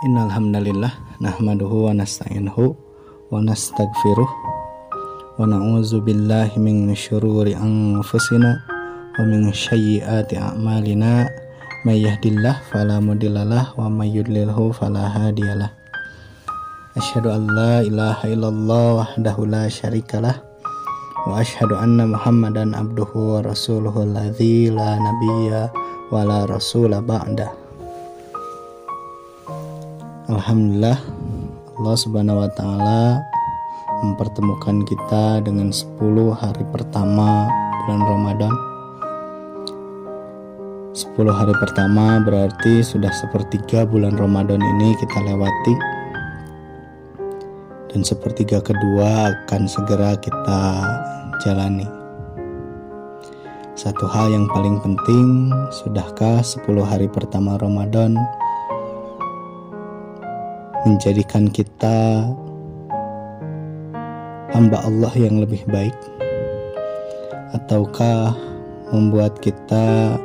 Innal hamdalillah nahmaduhu wa nasta'inuhu wa nastaghfiruh wa na'udzu billahi min syururi anfusina wa min sayyiati a'malina. May yahdillah fala mudhillalah wa may yudlilhu fala hadiyalah Asyhadu an la ilaha illallah wahdahu la syarikalah wa asyhadu anna muhammadan abduhu wa rasuluhu alladzi la nabiyya wa la rasula ba'dah Alhamdulillah Allah subhanahu wa ta'ala mempertemukan kita dengan 10 hari pertama bulan Ramadan. 10 hari pertama berarti sudah sepertiga bulan Ramadan ini kita lewati. Dan sepertiga kedua akan segera kita jalani. Satu hal yang paling penting sudahkah 10 hari pertama Ramadan menjadikan kita hamba Allah yang lebih baik? Ataukah membuat kita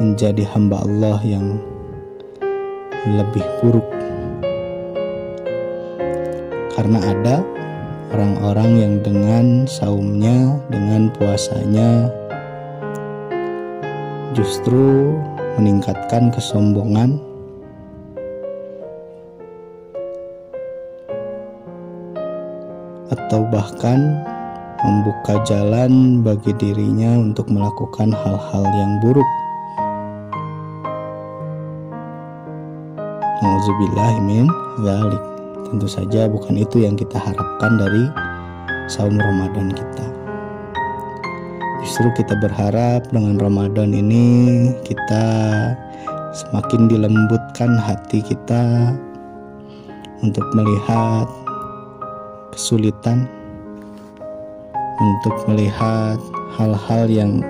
menjadi hamba Allah yang lebih buruk? Karena ada orang-orang yang dengan saumnya dengan puasanya justru meningkatkan kesombongan atau bahkan membuka jalan bagi dirinya untuk melakukan hal-hal yang buruk. Nauzubillahimin zalik. Tentu saja bukan itu yang kita harapkan dari saum Ramadan kita. Justru kita berharap dengan Ramadan ini kita semakin dilembutkan hati kita untuk melihat kesulitan untuk melihat hal-hal yang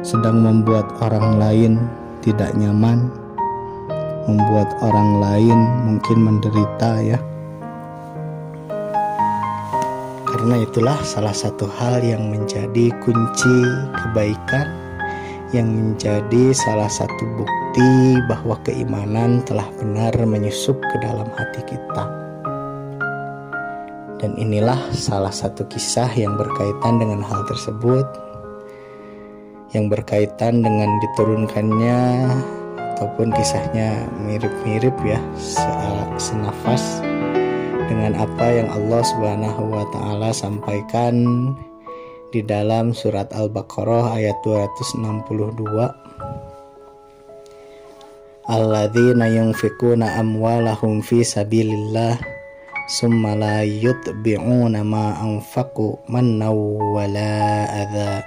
sedang membuat orang lain tidak nyaman, membuat orang lain mungkin menderita, ya. Karena itulah salah satu hal yang menjadi kunci kebaikan, yang menjadi salah satu bukti bahwa keimanan telah benar menyusup ke dalam hati kita. Dan inilah salah satu kisah yang berkaitan dengan hal tersebut. Yang berkaitan dengan diturunkannya ataupun kisahnya mirip-mirip ya senafas dengan apa yang Allah Subhanahu wa taala sampaikan di dalam surat Al-Baqarah ayat 262 Alladzina yunfikuna amwalahum fi sabilillah summa la yutbi'una ma anfaqu mannaw wala adha.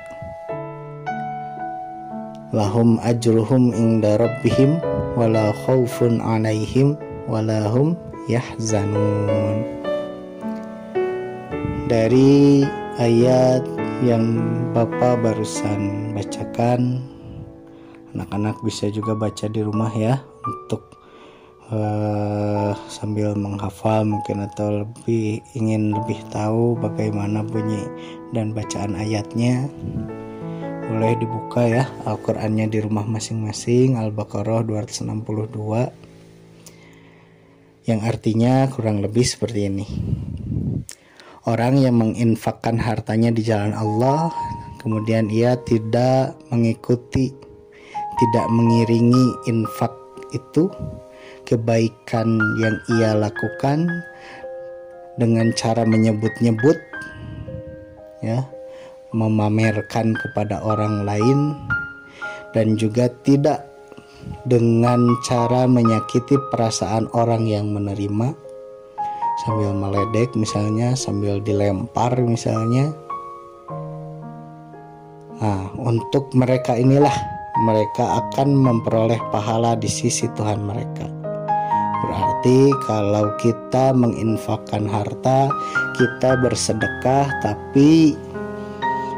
Lahum ajruhum inda rabbihim wala khaufun alaihim wala hum yahzanun. Dari ayat yang Bapak barusan bacakan anak-anak bisa juga baca di rumah ya untuk uh, sambil menghafal mungkin atau lebih ingin lebih tahu bagaimana bunyi dan bacaan ayatnya boleh dibuka ya Al-Qur'annya di rumah masing-masing Al-Baqarah 262 yang artinya kurang lebih seperti ini. Orang yang menginfakkan hartanya di jalan Allah kemudian ia tidak mengikuti tidak mengiringi infak itu kebaikan yang ia lakukan dengan cara menyebut-nyebut ya memamerkan kepada orang lain dan juga tidak dengan cara menyakiti perasaan orang yang menerima. Sambil meledek misalnya sambil dilempar misalnya. Nah untuk mereka inilah mereka akan memperoleh pahala di sisi Tuhan mereka Berarti kalau kita menginfakkan harta, kita bersedekah tapi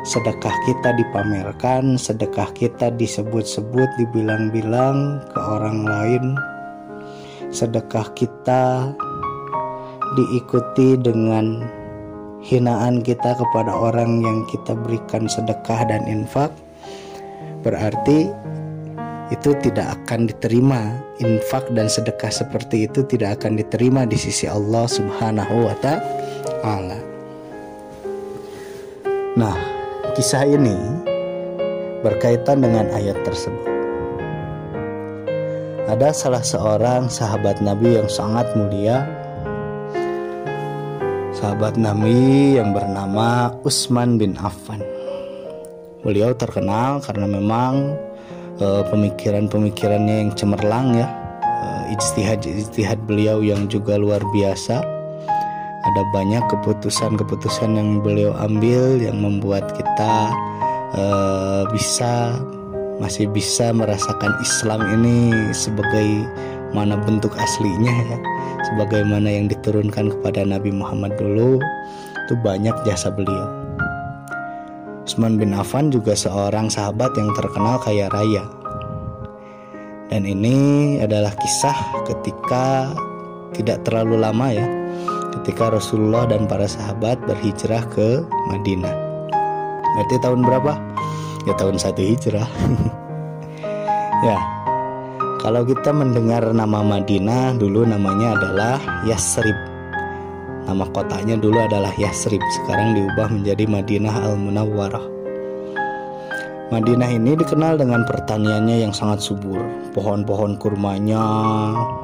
sedekah kita dipamerkan, sedekah kita disebut-sebut, dibilang-bilang ke orang lain. Sedekah kita diikuti dengan hinaan kita kepada orang yang kita berikan sedekah dan infak. Berarti itu tidak akan diterima infak dan sedekah seperti itu tidak akan diterima di sisi Allah Subhanahu wa taala. Nah, kisah ini berkaitan dengan ayat tersebut. Ada salah seorang sahabat Nabi yang sangat mulia Sahabat Nabi yang bernama Usman bin Affan Beliau terkenal karena memang uh, pemikiran-pemikirannya yang cemerlang ya. Uh, ijtihad-ijtihad beliau yang juga luar biasa. Ada banyak keputusan-keputusan yang beliau ambil yang membuat kita uh, bisa masih bisa merasakan Islam ini sebagai mana bentuk aslinya ya. Sebagaimana yang diturunkan kepada Nabi Muhammad dulu itu banyak jasa beliau Usman bin Affan juga seorang sahabat yang terkenal kaya raya. Dan ini adalah kisah ketika tidak terlalu lama ya, ketika Rasulullah dan para sahabat berhijrah ke Madinah. Berarti tahun berapa? Ya tahun satu hijrah. ya, kalau kita mendengar nama Madinah dulu namanya adalah Yasrib. Nama kotanya dulu adalah Yasrib, sekarang diubah menjadi Madinah Al-Munawwarah. Madinah ini dikenal dengan pertaniannya yang sangat subur. Pohon-pohon kurmanya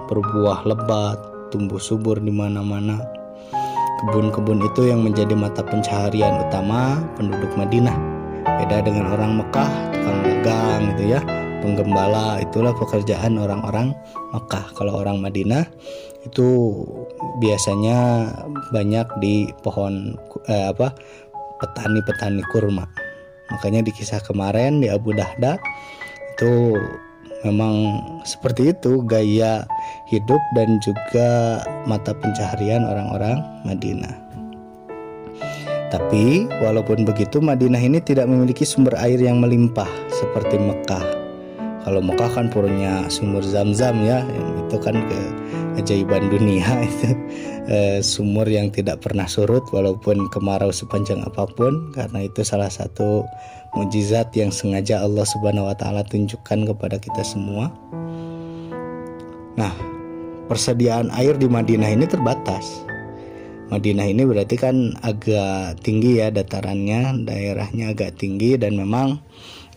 berbuah lebat, tumbuh subur di mana-mana. Kebun-kebun itu yang menjadi mata pencaharian utama penduduk Madinah. Beda dengan orang Mekah, tukang dagang gitu ya, penggembala itulah pekerjaan orang-orang Mekah. Kalau orang Madinah itu biasanya banyak di pohon eh, apa petani-petani kurma makanya di kisah kemarin di Abu Dahda itu memang seperti itu gaya hidup dan juga mata pencaharian orang-orang Madinah. Tapi walaupun begitu Madinah ini tidak memiliki sumber air yang melimpah seperti Mekah kalau Mekah kan punya sumur zam-zam ya itu kan keajaiban dunia itu e, sumur yang tidak pernah surut walaupun kemarau sepanjang apa pun karena itu salah satu mujizat yang sengaja Allah Subhanahu wa taala tunjukkan kepada kita semua. Nah, persediaan air di Madinah ini terbatas. Madinah ini berarti kan agak tinggi ya datarannya, daerahnya agak tinggi dan memang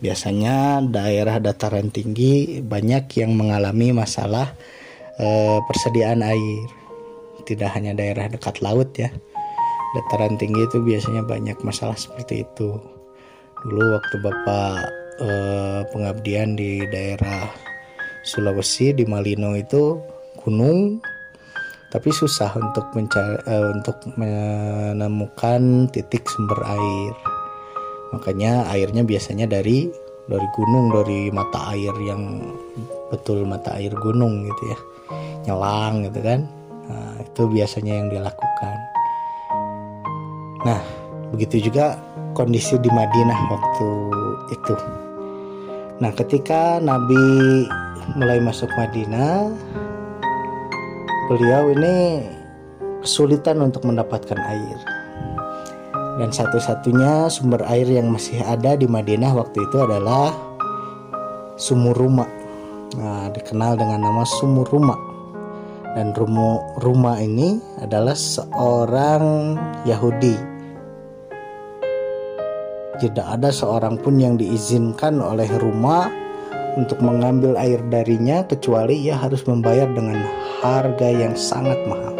biasanya daerah dataran tinggi banyak yang mengalami masalah eh, persediaan air. Tidak hanya daerah dekat laut ya. Dataran tinggi itu biasanya banyak masalah seperti itu. Dulu waktu Bapak eh, pengabdian di daerah Sulawesi di Malino itu gunung tapi susah untuk mencari uh, untuk menemukan titik sumber air makanya airnya biasanya dari dari gunung dari mata air yang betul mata air gunung gitu ya. Nyelang gitu kan. Nah, itu biasanya yang dilakukan. Nah begitu juga kondisi di Madinah waktu itu. Nah ketika Nabi mulai masuk Madinah beliau ini kesulitan untuk mendapatkan air. Dan satu-satunya sumber air yang masih ada di Madinah waktu itu adalah sumur rumah. Nah, dikenal dengan nama sumur rumah. Dan rumu, rumah ini adalah seorang Yahudi. Tidak ada seorang pun yang diizinkan oleh rumah untuk mengambil air darinya kecuali ia harus membayar dengan harga yang sangat mahal.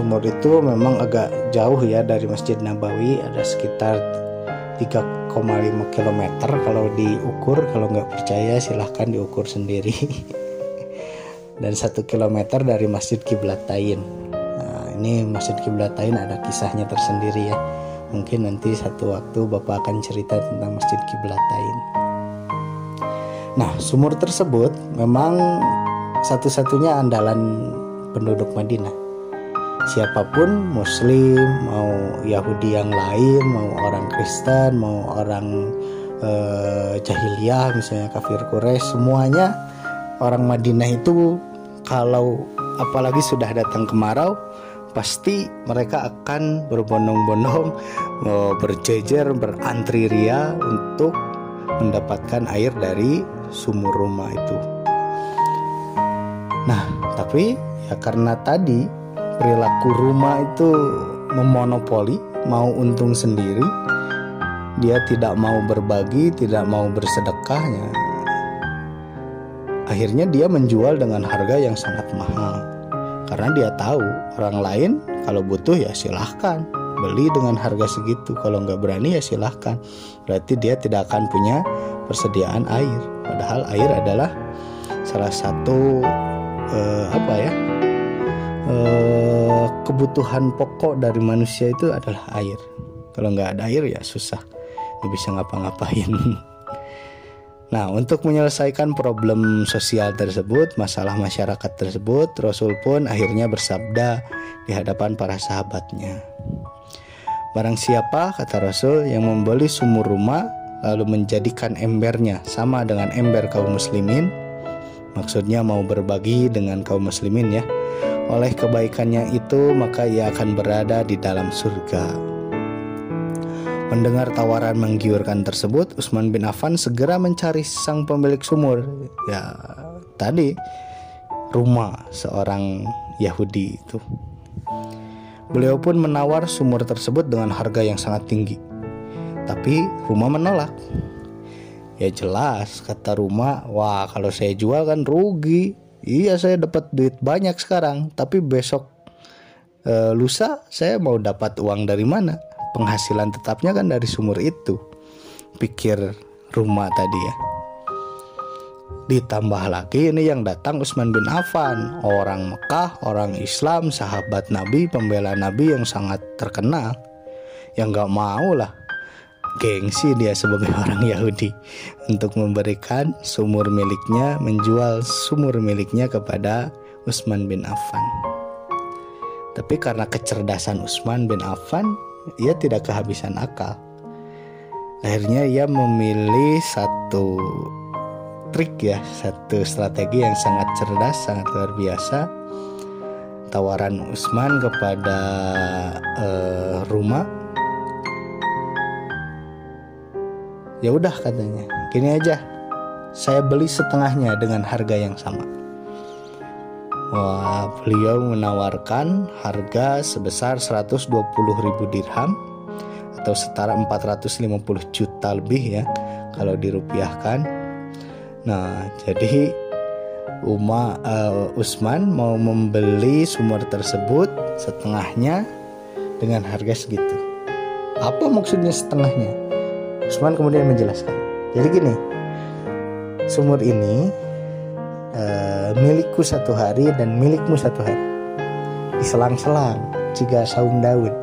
Sumur itu memang agak jauh ya dari Masjid Nabawi, ada sekitar 3,5 km kalau diukur, kalau nggak percaya silahkan diukur sendiri. Dan satu kilometer dari Masjid Kiblatain. Nah, ini Masjid Kiblatain ada kisahnya tersendiri ya Mungkin nanti satu waktu Bapak akan cerita tentang Masjid Kiblatain. Nah, sumur tersebut memang satu-satunya andalan penduduk Madinah. Siapa pun muslim, mau Yahudi yang lain, mau orang Kristen, mau orang eh, jahiliyah misalnya kafir Quraisy, semuanya orang Madinah itu kalau apalagi sudah datang kemarau pasti mereka akan berbondong-bondong berjejer berantri ria untuk mendapatkan air dari sumur rumah itu. Nah, tapi ya karena tadi perilaku rumah itu memonopoli, mau untung sendiri, dia tidak mau berbagi, tidak mau bersedekahnya. Akhirnya dia menjual dengan harga yang sangat mahal. Karena dia tahu orang lain kalau butuh ya silahkan. Beli dengan harga segitu. Kalau nggak berani ya silahkan. Berarti dia tidak akan punya persediaan air. Padahal air adalah salah satu eh, apa ya eh, kebutuhan pokok dari manusia itu adalah air kalau nggak ada air ya susah nggak bisa ngapa-ngapain Nah, untuk menyelesaikan problem sosial tersebut, masalah masyarakat tersebut, Rasul pun akhirnya bersabda di hadapan para sahabatnya. Barang siapa, kata Rasul, yang membeli sumur rumah lalu menjadikan embernya sama dengan ember kaum muslimin, maksudnya mau berbagi dengan kaum muslimin ya. Oleh kebaikannya itu, maka ia akan berada di dalam surga. Mendengar tawaran menggiurkan tersebut, Utsman bin Affan segera mencari sang pemilik sumur. Ya, tadi rumah seorang Yahudi itu. Beliau pun menawar sumur tersebut dengan harga yang sangat tinggi. Tapi rumah menolak. Ya jelas, kata rumah, wah kalau saya jual kan rugi. Iya saya dapat duit banyak sekarang, tapi besok e, lusa saya mau dapat uang dari mana? Penghasilan tetapnya kan dari sumur itu. Pikir rumah tadi ya. Ditambah lagi ini yang datang Utsman bin Affan, orang Mekah, orang Islam, sahabat Nabi, pembela Nabi yang sangat terkenal. Yang gak mau lah gengsi dia sebagai orang Yahudi untuk memberikan sumur miliknya, menjual sumur miliknya kepada Utsman bin Affan. Tapi karena kecerdasan Utsman bin Affan, ia tidak kehabisan akal. Akhirnya ia memilih satu trik ya, satu strategi yang sangat cerdas, sangat luar biasa. Tawaran Usman kepada uh, rumah. Ya udah katanya, gini aja, saya beli setengahnya dengan harga yang sama. Wah, beliau menawarkan harga sebesar 120 ribu dirham atau setara 450 juta lebih ya kalau dirupiahkan Nah, jadi Uma uh, Usman mau membeli sumur tersebut setengahnya dengan harga segitu. Apa maksudnya setengahnya? Usman kemudian menjelaskan. Jadi gini, sumur ini uh, milikku satu hari dan milikmu satu hari. Diselang-selang jika saum Daud.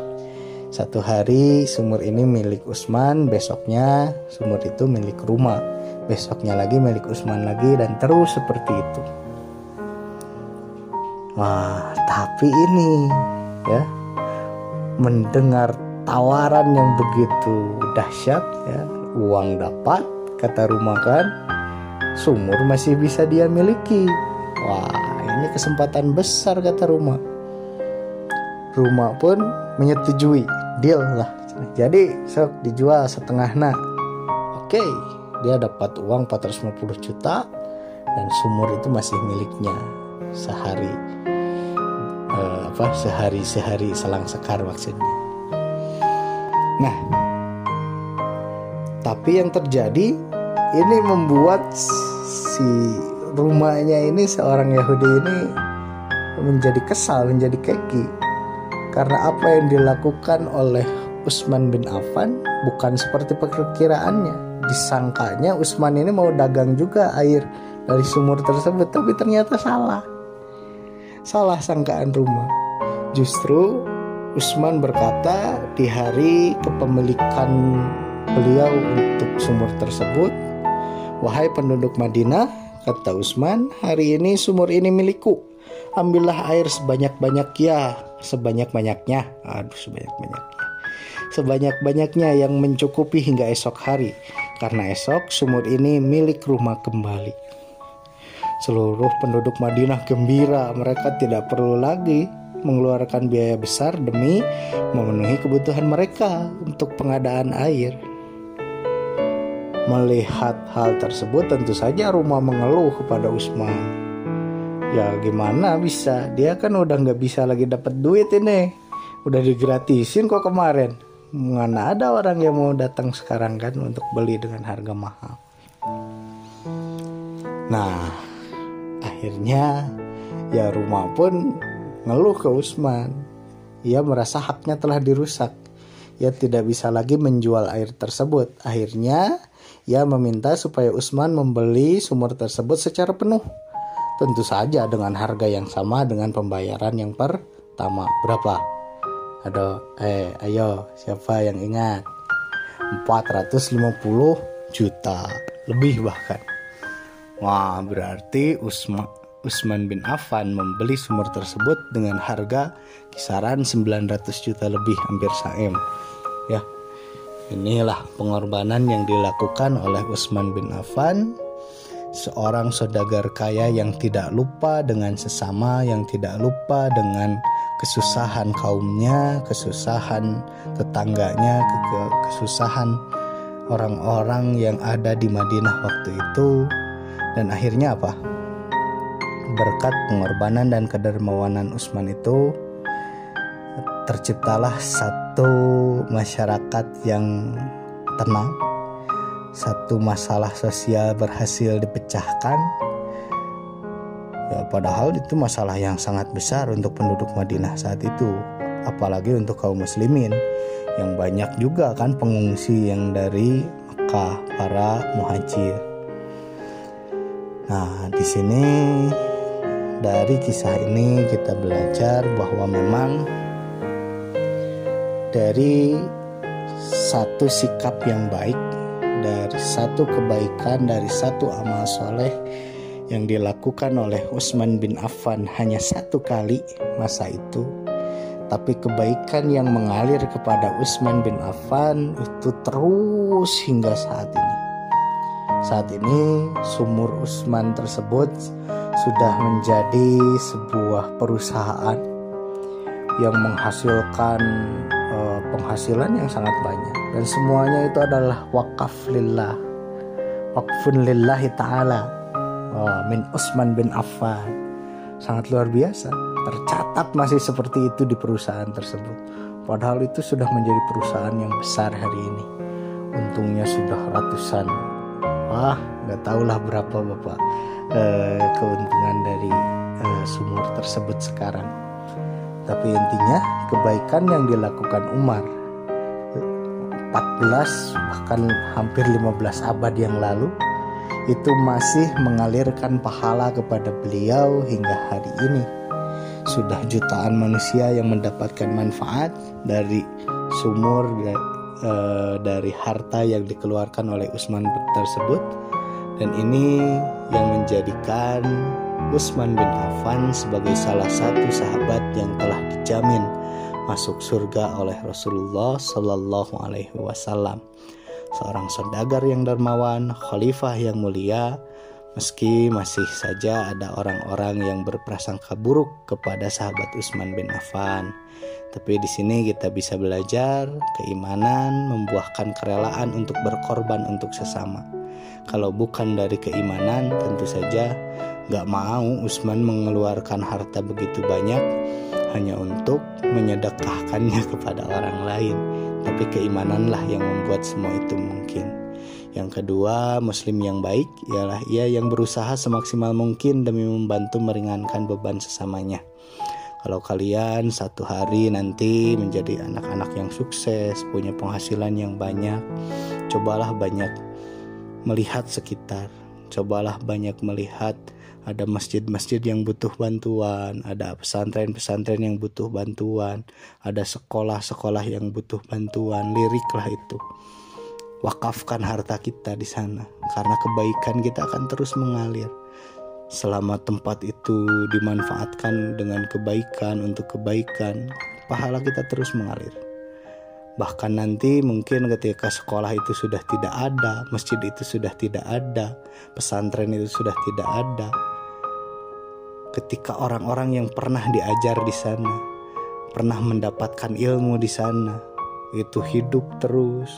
Satu hari sumur ini milik Usman, besoknya sumur itu milik rumah besoknya lagi milik Usman lagi dan terus seperti itu. Wah, tapi ini ya mendengar tawaran yang begitu dahsyat ya, uang dapat kata rumah kan, sumur masih bisa dia miliki. Wah, ini kesempatan besar kata rumah. Rumah pun menyetujui, deal lah. Jadi sok dijual setengah nak. Oke, dia dapat uang 450 juta dan sumur itu masih miliknya sehari uh, apa sehari sehari selang sekar maksudnya nah tapi yang terjadi ini membuat si rumahnya ini seorang Yahudi ini menjadi kesal menjadi keki. Karena apa yang dilakukan oleh Utsman bin Affan bukan seperti perkiraannya. Disangkanya Usman ini mau dagang juga air dari sumur tersebut tapi ternyata salah. Salah sangkaan rumah. Justru Usman berkata di hari kepemilikan beliau untuk sumur tersebut wahai penduduk Madinah kata Usman hari ini sumur ini milikku. Ambillah air sebanyak-banyak ya sebanyak-banyaknya. Aduh sebanyak-banyaknya. Sebanyak-banyaknya yang mencukupi hingga esok hari karena esok sumur ini milik rumah kembali. Seluruh penduduk Madinah gembira, mereka tidak perlu lagi mengeluarkan biaya besar demi memenuhi kebutuhan mereka untuk pengadaan air. Melihat hal tersebut tentu saja rumah mengeluh kepada Usman. Ya gimana bisa? Dia kan udah nggak bisa lagi dapat duit ini. Udah digratisin kok kemarin. Mana ada orang yang mau datang sekarang kan untuk beli dengan harga mahal. Nah, akhirnya ya rumah pun ngeluh ke Usman. Ia merasa haknya telah dirusak. Ia tidak bisa lagi menjual air tersebut. Akhirnya ia meminta supaya Usman membeli sumur tersebut secara penuh. Tentu saja dengan harga yang sama dengan pembayaran yang pertama. Berapa? Ada eh ayo siapa yang ingat? 450 juta lebih bahkan. Wah, berarti Usman Usman bin Affan membeli sumur tersebut dengan harga kisaran 900 juta lebih hampir saem. Ya, Inilah pengorbanan yang dilakukan oleh Utsman bin Affan, seorang saudagar kaya yang tidak lupa dengan sesama, yang tidak lupa dengan kesusahan kaumnya, kesusahan tetangganya, kesusahan orang-orang yang ada di Madinah waktu itu. Dan akhirnya apa? Berkat pengorbanan dan kedermawanan Utsman itu, terciptalah satu masyarakat yang tenang, satu masalah sosial berhasil dipecahkan. Ya, padahal itu masalah yang sangat besar untuk penduduk Madinah saat itu, apalagi untuk kaum muslimin yang banyak juga kan pengungsi yang dari Mekah, para muhajir. Nah, di sini dari kisah ini kita belajar bahwa memang dari satu sikap yang baik, dari satu kebaikan, dari satu amal soleh yang dilakukan oleh Utsman bin Affan hanya satu kali masa itu, tapi kebaikan yang mengalir kepada Utsman bin Affan itu terus hingga saat ini. Saat ini sumur Utsman tersebut sudah menjadi sebuah perusahaan yang menghasilkan uh, penghasilan yang sangat banyak. Dan semuanya itu adalah wakaf lillah wakfun lillahi ta'ala uh, min Utsman bin Affan. Sangat luar biasa. Tercatat masih seperti itu di perusahaan tersebut. Padahal itu sudah menjadi perusahaan yang besar hari ini. Untungnya sudah ratusan wah nggak tahulah berapa bapak uh, keuntungan dari uh, sumur tersebut sekarang tapi intinya kebaikan yang dilakukan Umar 14 bahkan hampir 15 abad yang lalu itu masih mengalirkan pahala kepada beliau hingga hari ini. Sudah jutaan manusia yang mendapatkan manfaat dari sumur e, dari harta yang dikeluarkan oleh Utsman tersebut dan ini yang menjadikan Utsman bin Affan sebagai salah satu sahabat yang telah dijamin masuk surga oleh Rasulullah Shallallahu Alaihi Wasallam. Seorang saudagar yang dermawan, khalifah yang mulia, meski masih saja ada orang-orang yang berprasangka buruk kepada sahabat Utsman bin Affan. Tapi di sini kita bisa belajar keimanan membuahkan kerelaan untuk berkorban untuk sesama. Kalau bukan dari keimanan, tentu saja Gak mau Usman mengeluarkan harta begitu banyak hanya untuk menyedekahkannya kepada orang lain. Tapi keimananlah yang membuat semua itu mungkin. Yang kedua, muslim yang baik ialah ia yang berusaha semaksimal mungkin demi membantu meringankan beban sesamanya. Kalau kalian satu hari nanti menjadi anak-anak yang sukses, punya penghasilan yang banyak, cobalah banyak melihat sekitar, cobalah banyak melihat ada masjid-masjid yang butuh bantuan, ada pesantren-pesantren yang butuh bantuan, ada sekolah-sekolah yang butuh bantuan, liriklah itu. Wakafkan harta kita di sana karena kebaikan kita akan terus mengalir. Selama tempat itu dimanfaatkan dengan kebaikan untuk kebaikan, pahala kita terus mengalir. Bahkan nanti mungkin ketika sekolah itu sudah tidak ada, masjid itu sudah tidak ada, pesantren itu sudah tidak ada, ketika orang-orang yang pernah diajar di sana, pernah mendapatkan ilmu di sana, itu hidup terus,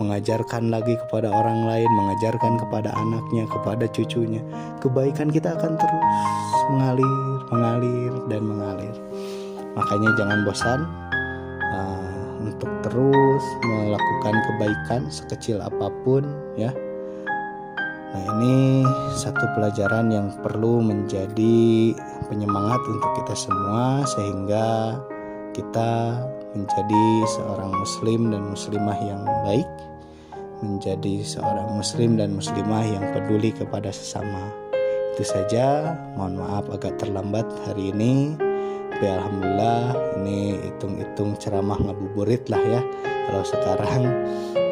mengajarkan lagi kepada orang lain, mengajarkan kepada anaknya, kepada cucunya. Kebaikan kita akan terus mengalir, mengalir dan mengalir. Makanya jangan bosan uh, untuk terus melakukan kebaikan sekecil apa pun ya. Nah, ini satu pelajaran yang perlu menjadi penyemangat untuk kita semua sehingga kita menjadi seorang muslim dan muslimah yang baik, menjadi seorang muslim dan muslimah yang peduli kepada sesama. Itu saja, mohon maaf agak terlambat hari ini. Tapi alhamdulillah ini hitung-hitung ceramah ngabuburit lah ya. Kalau sekarang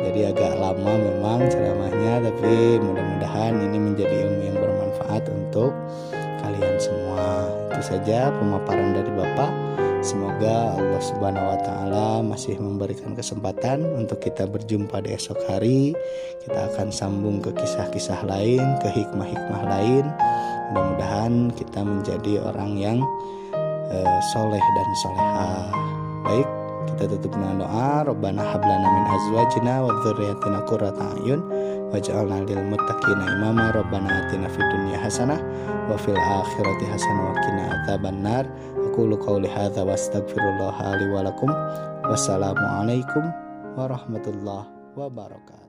jadi agak lama memang ceramahnya tapi mudah-mudahan ini menjadi ilmu yang bermanfaat untuk kalian semua. Itu saja pemaparan dari Bapak. Semoga Allah Subhanahu wa taala masih memberikan kesempatan untuk kita berjumpa di esok hari. Kita akan sambung ke kisah-kisah lain, ke hikmah-hikmah lain. Mudah-mudahan kita menjadi orang yang uh, soleh dan soleha. Baik, kita tutup dengan doa. Rabbana hablana min azwajina wa dzurriyyatina qurrata a'yun waj'alna lil muttaqina imama. Rabbana atina fid dunya hasanah wa fil akhirati hasanah wa qina adzabannar. Aku qouli hadza wa astaghfirullah li wa lakum. Wassalamualaikum warahmatullahi wabarakatuh.